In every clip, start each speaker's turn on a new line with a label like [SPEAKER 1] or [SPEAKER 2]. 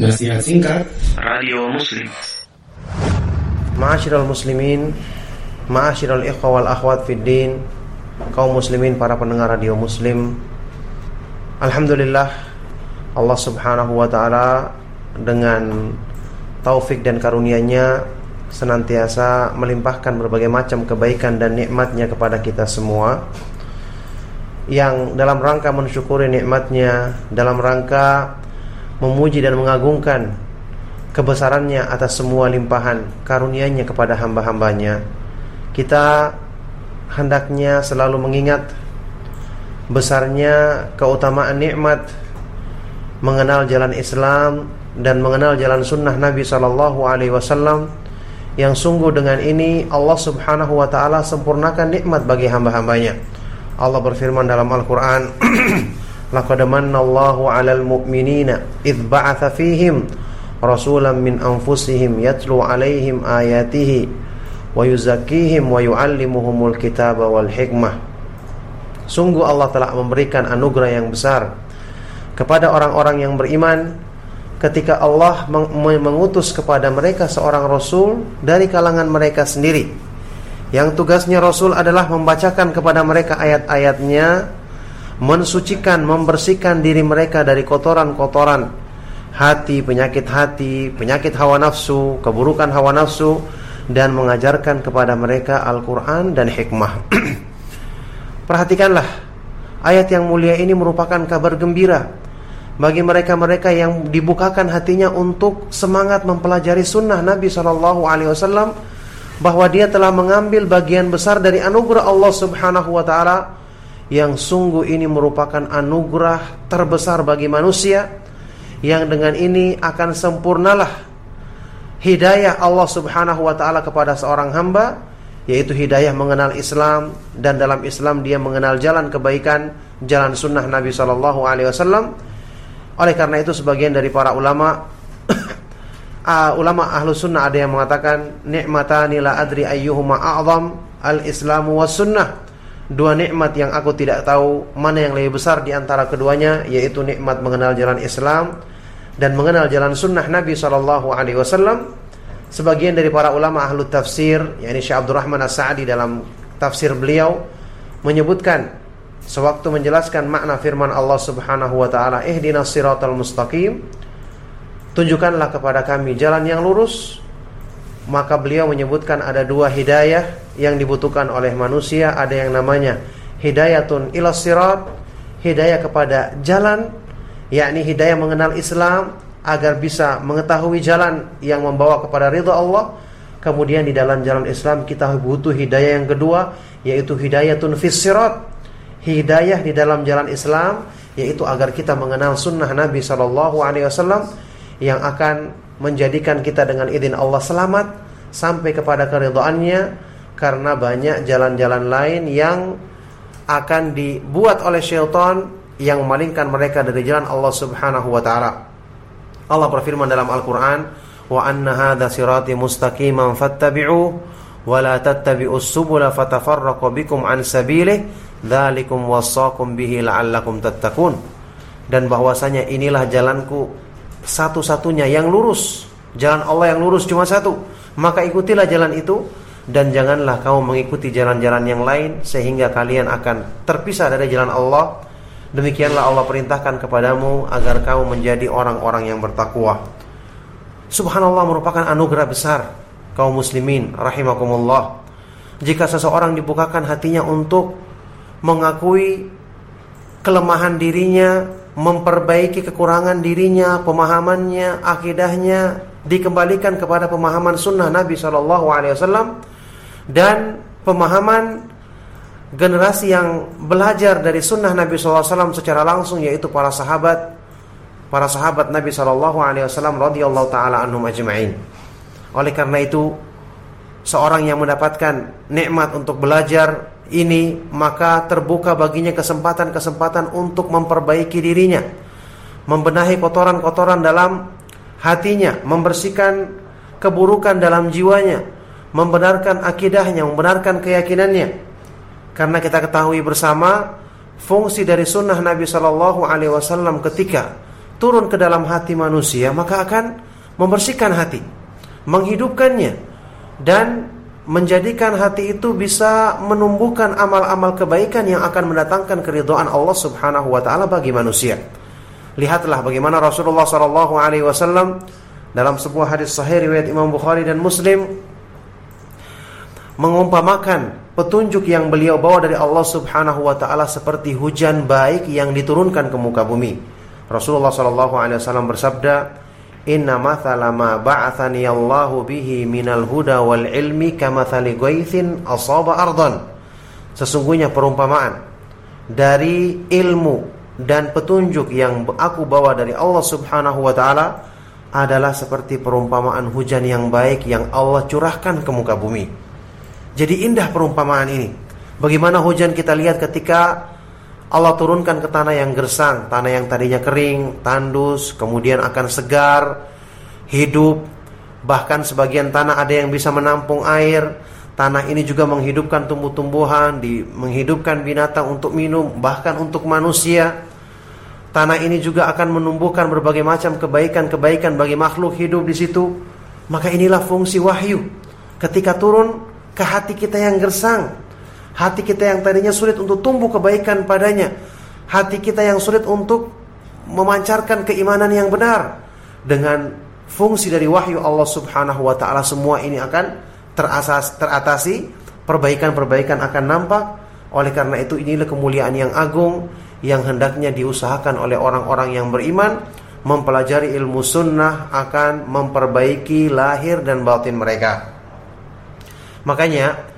[SPEAKER 1] Nasihat singkat. Radio Muslim.
[SPEAKER 2] Ma'asyiral muslimin Ma'asyiral ikhwa wal akhwat fid din Kaum muslimin para pendengar radio muslim. Alhamdulillah Allah subhanahu wa ta'ala Dengan taufik dan karunia-Nya Senantiasa melimpahkan berbagai macam kebaikan dan nikmatnya kepada kita semua. Yang dalam rangka mensyukuri nikmatnya Dalam rangka memuji dan mengagungkan kebesarannya atas semua limpahan karunia-Nya kepada hamba-hambanya. Kita hendaknya selalu mengingat besarnya keutamaan nikmat mengenal jalan Islam dan mengenal jalan sunnah Nabi Shallallahu Alaihi Wasallam yang sungguh dengan ini Allah Subhanahu Wa Taala sempurnakan nikmat bagi hamba-hambanya. Allah berfirman dalam Al-Quran laqad manallahu 'alal mu'minina idh ba'atha fihim rasulan min anfusihim yatlu 'alaihim ayatihi wa yuzakkihim wa yu'allimuhumul kitaba wal hikmah. Sungguh Allah telah memberikan anugerah yang besar kepada orang-orang yang beriman ketika Allah mengutus kepada mereka seorang rasul dari kalangan mereka sendiri. Yang tugasnya rasul adalah membacakan kepada mereka ayat-ayatnya mensucikan, membersihkan diri mereka dari kotoran-kotoran hati, penyakit hati, penyakit hawa nafsu, keburukan hawa nafsu dan mengajarkan kepada mereka Al-Qur'an dan hikmah. Perhatikanlah ayat yang mulia ini merupakan kabar gembira bagi mereka-mereka yang dibukakan hatinya untuk semangat mempelajari sunnah Nabi Shallallahu Alaihi Wasallam bahwa dia telah mengambil bagian besar dari anugerah Allah Subhanahu Wa Taala yang sungguh ini merupakan anugerah terbesar bagi manusia yang dengan ini akan sempurnalah hidayah Allah Subhanahu wa taala kepada seorang hamba yaitu hidayah mengenal Islam dan dalam Islam dia mengenal jalan kebaikan, jalan sunnah Nabi Shallallahu alaihi wasallam. Oleh karena itu sebagian dari para ulama uh, ulama ahlu sunnah ada yang mengatakan nikmatani la adri ayyuhuma a'zam al-islamu was sunnah dua nikmat yang aku tidak tahu mana yang lebih besar di antara keduanya yaitu nikmat mengenal jalan Islam dan mengenal jalan sunnah Nabi Shallallahu Alaihi Wasallam. Sebagian dari para ulama ahlu tafsir, yakni Syekh Abdurrahman As-Sa'di dalam tafsir beliau menyebutkan sewaktu menjelaskan makna firman Allah Subhanahu wa taala, "Ihdinas siratal mustaqim." Tunjukkanlah kepada kami jalan yang lurus maka beliau menyebutkan ada dua hidayah yang dibutuhkan oleh manusia. Ada yang namanya hidayatun ila sirat hidayah kepada jalan yakni hidayah mengenal Islam agar bisa mengetahui jalan yang membawa kepada ridha Allah. Kemudian di dalam jalan Islam kita butuh hidayah yang kedua yaitu hidayatun fis sirat. Hidayah di dalam jalan Islam yaitu agar kita mengenal sunnah Nabi Shallallahu Alaihi Wasallam yang akan menjadikan kita dengan izin Allah selamat sampai kepada keridhaannya karena banyak jalan-jalan lain yang akan dibuat oleh syaitan yang memalingkan mereka dari jalan Allah Subhanahu wa taala. Allah berfirman dalam Al-Qur'an, "Wa anna hadza sirati mustaqiman fattabi'u wa la tattabi'us subula fatafarraqu bikum an sabilih, dzalikum wasaqum bihi la'allakum tattaqun." Dan bahwasanya inilah jalanku satu-satunya yang lurus. Jalan Allah yang lurus cuma satu. Maka ikutilah jalan itu dan janganlah kamu mengikuti jalan-jalan yang lain sehingga kalian akan terpisah dari jalan Allah. Demikianlah Allah perintahkan kepadamu agar kamu menjadi orang-orang yang bertakwa. Subhanallah merupakan anugerah besar kaum muslimin rahimakumullah. Jika seseorang dibukakan hatinya untuk mengakui kelemahan dirinya, memperbaiki kekurangan dirinya, pemahamannya, akidahnya dikembalikan kepada pemahaman sunnah Nabi Shallallahu Alaihi Wasallam dan pemahaman generasi yang belajar dari sunnah Nabi Shallallahu Alaihi Wasallam secara langsung yaitu para sahabat para sahabat Nabi Shallallahu Alaihi Wasallam radhiyallahu taala anhum ajma'in. Oleh karena itu seorang yang mendapatkan nikmat untuk belajar ini maka terbuka baginya kesempatan-kesempatan untuk memperbaiki dirinya, membenahi kotoran-kotoran dalam hatinya, membersihkan keburukan dalam jiwanya, membenarkan akidahnya, membenarkan keyakinannya. Karena kita ketahui bersama fungsi dari sunnah Nabi Shallallahu Alaihi Wasallam ketika turun ke dalam hati manusia maka akan membersihkan hati, menghidupkannya dan menjadikan hati itu bisa menumbuhkan amal-amal kebaikan yang akan mendatangkan keridhaan Allah Subhanahu wa taala bagi manusia. Lihatlah bagaimana Rasulullah sallallahu alaihi wasallam dalam sebuah hadis sahih riwayat Imam Bukhari dan Muslim mengumpamakan petunjuk yang beliau bawa dari Allah Subhanahu wa taala seperti hujan baik yang diturunkan ke muka bumi. Rasulullah sallallahu alaihi wasallam bersabda, "Inna mathala ma ba'athani Allahu bihi minal huda wal ilmi kamathali ghaithin asaba ardan." Sesungguhnya perumpamaan dari ilmu dan petunjuk yang aku bawa dari Allah Subhanahu wa taala adalah seperti perumpamaan hujan yang baik yang Allah curahkan ke muka bumi. Jadi indah perumpamaan ini. Bagaimana hujan kita lihat ketika Allah turunkan ke tanah yang gersang, tanah yang tadinya kering, tandus, kemudian akan segar, hidup. Bahkan sebagian tanah ada yang bisa menampung air. Tanah ini juga menghidupkan tumbuh-tumbuhan, menghidupkan binatang untuk minum, bahkan untuk manusia. Tanah ini juga akan menumbuhkan berbagai macam kebaikan-kebaikan bagi makhluk hidup di situ. Maka inilah fungsi wahyu. Ketika turun ke hati kita yang gersang, hati kita yang tadinya sulit untuk tumbuh kebaikan padanya, hati kita yang sulit untuk memancarkan keimanan yang benar dengan fungsi dari wahyu Allah Subhanahu wa taala semua ini akan terasas teratasi, perbaikan-perbaikan akan nampak. Oleh karena itu inilah kemuliaan yang agung yang hendaknya diusahakan oleh orang-orang yang beriman mempelajari ilmu sunnah akan memperbaiki lahir dan batin mereka. Makanya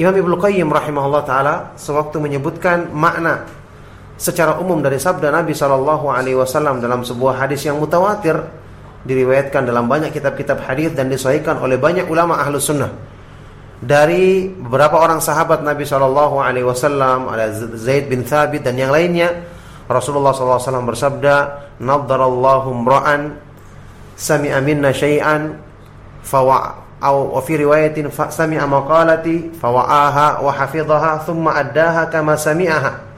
[SPEAKER 2] Imam Ibnu Qayyim rahimahullah taala sewaktu menyebutkan makna secara umum dari sabda Nabi Shallallahu alaihi wasallam dalam sebuah hadis yang mutawatir diriwayatkan dalam banyak kitab-kitab hadis dan disahihkan oleh banyak ulama ahlu sunnah. Dari beberapa orang sahabat Nabi Shallallahu Alaihi Wasallam ada Zaid bin Thabit dan yang lainnya Rasulullah SAW bersabda Nadarallahu mra'an Sami'a minna syai'an Riwayatin Sami'a maqalati Fawa'aha wa hafidhaha Thumma addaha kama sami'aha.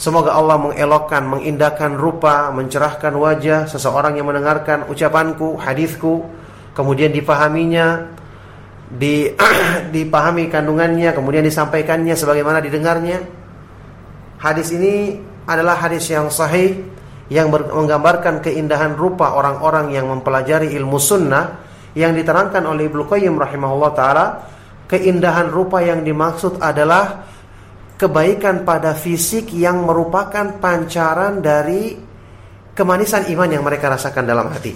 [SPEAKER 2] Semoga Allah mengelokkan, mengindahkan rupa, mencerahkan wajah seseorang yang mendengarkan ucapanku, hadisku, kemudian dipahaminya, di, dipahami kandungannya kemudian disampaikannya sebagaimana didengarnya. Hadis ini adalah hadis yang sahih yang menggambarkan keindahan rupa orang-orang yang mempelajari ilmu sunnah yang diterangkan oleh Ibnu Qayyim rahimahullah taala keindahan rupa yang dimaksud adalah kebaikan pada fisik yang merupakan pancaran dari kemanisan iman yang mereka rasakan dalam hati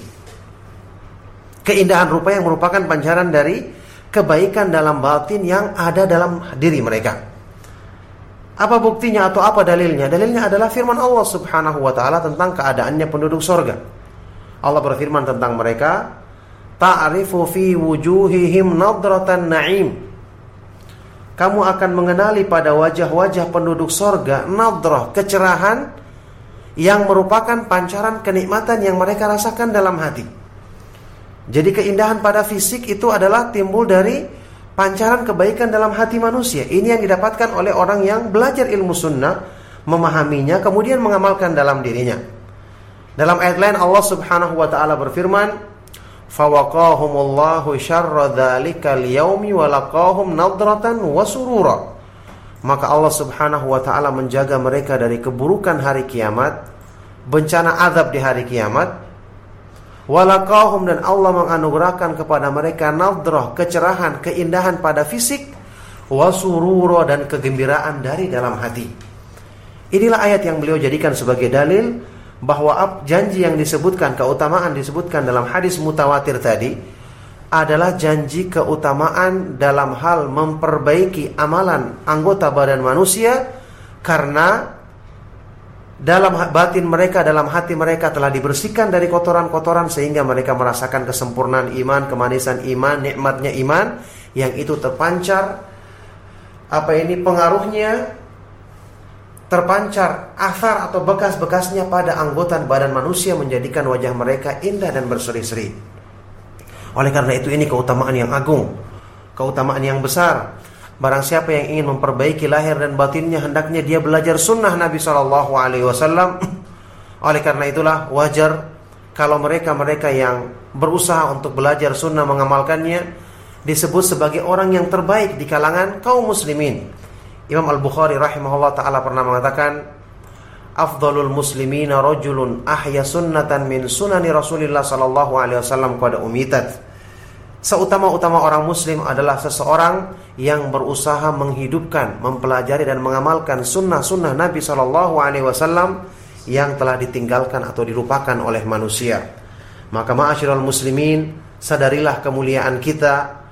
[SPEAKER 2] keindahan rupa yang merupakan pancaran dari kebaikan dalam batin yang ada dalam diri mereka. Apa buktinya atau apa dalilnya? Dalilnya adalah firman Allah Subhanahu wa taala tentang keadaannya penduduk sorga. Allah berfirman tentang mereka, "Ta'rifu fi wujuhihim nadratan na'im." Kamu akan mengenali pada wajah-wajah penduduk sorga nadrah, kecerahan yang merupakan pancaran kenikmatan yang mereka rasakan dalam hati. Jadi keindahan pada fisik itu adalah timbul dari pancaran kebaikan dalam hati manusia. Ini yang didapatkan oleh orang yang belajar ilmu sunnah, memahaminya, kemudian mengamalkan dalam dirinya. Dalam ayat lain Allah Subhanahu wa taala berfirman, "Fawaqahumullahu syarra dzalikal yaumi wa laqahum nadratan wa surura." Maka Allah Subhanahu wa taala menjaga mereka dari keburukan hari kiamat, bencana azab di hari kiamat, Walakahum dan Allah menganugerahkan kepada mereka nadrah, kecerahan, keindahan pada fisik, wasururo dan kegembiraan dari dalam hati. Inilah ayat yang beliau jadikan sebagai dalil bahwa janji yang disebutkan, keutamaan disebutkan dalam hadis mutawatir tadi adalah janji keutamaan dalam hal memperbaiki amalan anggota badan manusia karena dalam batin mereka, dalam hati mereka telah dibersihkan dari kotoran-kotoran sehingga mereka merasakan kesempurnaan iman, kemanisan iman, nikmatnya iman yang itu terpancar. Apa ini pengaruhnya terpancar asar atau bekas-bekasnya pada anggota badan manusia menjadikan wajah mereka indah dan berseri-seri. Oleh karena itu ini keutamaan yang agung, keutamaan yang besar Barang siapa yang ingin memperbaiki lahir dan batinnya hendaknya dia belajar sunnah Nabi Shallallahu Alaihi Wasallam. Oleh karena itulah wajar kalau mereka-mereka yang berusaha untuk belajar sunnah mengamalkannya disebut sebagai orang yang terbaik di kalangan kaum muslimin. Imam Al-Bukhari rahimahullah taala pernah mengatakan afdalul muslimina rajulun ahya sunnatan min sunani Rasulillah sallallahu alaihi wasallam qad umitat. Seutama-utama orang muslim adalah seseorang yang berusaha menghidupkan, mempelajari dan mengamalkan sunnah-sunnah Nabi sallallahu alaihi wasallam yang telah ditinggalkan atau dilupakan oleh manusia. Maka ma'asyiral muslimin, sadarilah kemuliaan kita,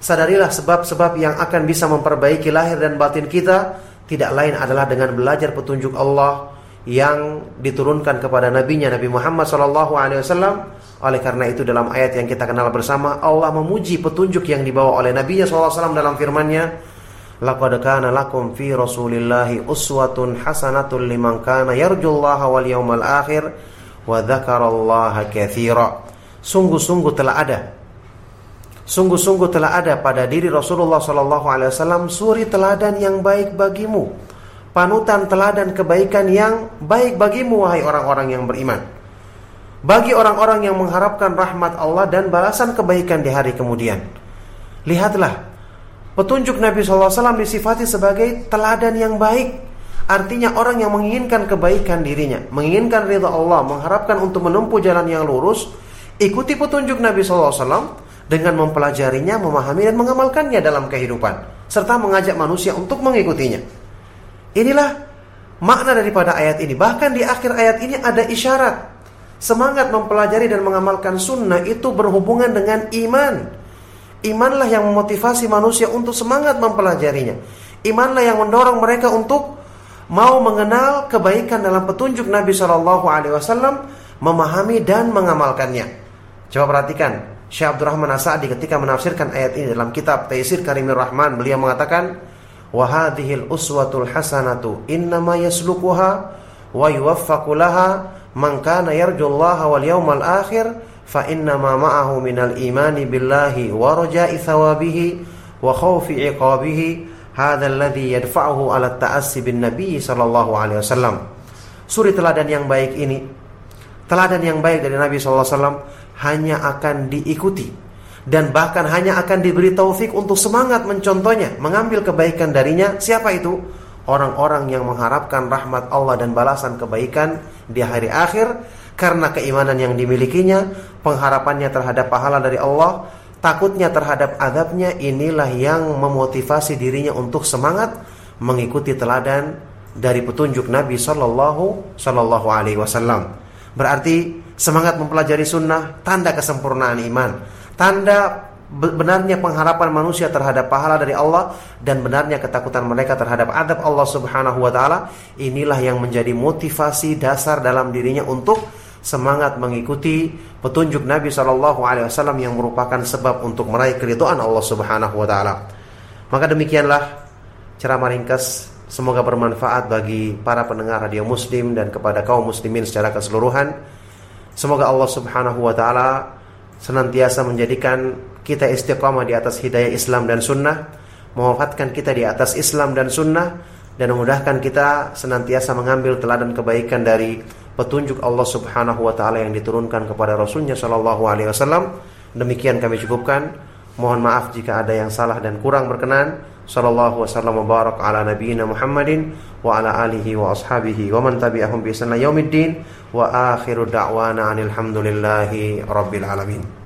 [SPEAKER 2] sadarilah sebab-sebab yang akan bisa memperbaiki lahir dan batin kita, tidak lain adalah dengan belajar petunjuk Allah yang diturunkan kepada nabinya Nabi Muhammad SAW. Oleh karena itu dalam ayat yang kita kenal bersama Allah memuji petunjuk yang dibawa oleh Nabi SAW dalam firman-Nya Laqad kana lakum fi Rasulillahi uswatun hasanatun liman kana yarjullaha wal yawmal akhir wa dzakarallaha katsira. Sungguh-sungguh telah ada Sungguh-sungguh telah ada pada diri Rasulullah sallallahu alaihi wasallam suri teladan yang baik bagimu. Panutan teladan kebaikan yang baik bagimu wahai orang-orang yang beriman. Bagi orang-orang yang mengharapkan rahmat Allah dan balasan kebaikan di hari kemudian. Lihatlah Petunjuk Nabi SAW disifati sebagai teladan yang baik. Artinya orang yang menginginkan kebaikan dirinya, menginginkan ridha Allah, mengharapkan untuk menempuh jalan yang lurus, ikuti petunjuk Nabi SAW dengan mempelajarinya, memahami dan mengamalkannya dalam kehidupan, serta mengajak manusia untuk mengikutinya. Inilah makna daripada ayat ini. Bahkan di akhir ayat ini ada isyarat semangat mempelajari dan mengamalkan sunnah itu berhubungan dengan iman. Imanlah yang memotivasi manusia untuk semangat mempelajarinya. Imanlah yang mendorong mereka untuk mau mengenal kebaikan dalam petunjuk Nabi Shallallahu Alaihi Wasallam, memahami dan mengamalkannya. Coba perhatikan, Syekh Abdurrahman Asadi ketika menafsirkan ayat ini dalam kitab Taisir Karimir Rahman, beliau mengatakan, "Wahadihil uswatul hasanatu innama yaslukuha wa yuwaffaqu laha man kana yarjullaha wal yawmal akhir." fa inna ma ma'ahu minal imani billahi wa raja'i thawabihi wa khawfi iqabihi hadha alladhi yadfa'uhu ala ta'assi bin nabi sallallahu alaihi wasallam suri teladan yang baik ini teladan yang baik dari Nabi sallallahu alaihi wasallam hanya akan diikuti dan bahkan hanya akan diberi taufik untuk semangat mencontohnya, mengambil kebaikan darinya. Siapa itu? Orang-orang yang mengharapkan rahmat Allah dan balasan kebaikan di hari akhir karena keimanan yang dimilikinya, pengharapannya terhadap pahala dari Allah, takutnya terhadap adabnya, inilah yang memotivasi dirinya untuk semangat mengikuti teladan dari petunjuk Nabi Shallallahu Shallallahu Alaihi Wasallam. Berarti semangat mempelajari sunnah tanda kesempurnaan iman, tanda benarnya pengharapan manusia terhadap pahala dari Allah dan benarnya ketakutan mereka terhadap adab Allah Subhanahu wa taala inilah yang menjadi motivasi dasar dalam dirinya untuk semangat mengikuti petunjuk Nabi Shallallahu Alaihi Wasallam yang merupakan sebab untuk meraih keridhaan Allah Subhanahu Wa Taala. Maka demikianlah ceramah ringkas. Semoga bermanfaat bagi para pendengar radio Muslim dan kepada kaum muslimin secara keseluruhan. Semoga Allah Subhanahu Wa Taala senantiasa menjadikan kita istiqamah di atas hidayah Islam dan Sunnah, mewafatkan kita di atas Islam dan Sunnah, dan memudahkan kita senantiasa mengambil teladan kebaikan dari petunjuk Allah Subhanahu wa taala yang diturunkan kepada Rasulnya Shallallahu alaihi wasallam. Demikian kami cukupkan. Mohon maaf jika ada yang salah dan kurang berkenan. Sallallahu wasallam barak ala nabiyyina Muhammadin wa ala alihi wa ashabihi wa man tabi'ahum bi ihsan yaumiddin wa akhiru da'wana alhamdulillahi rabbil alamin.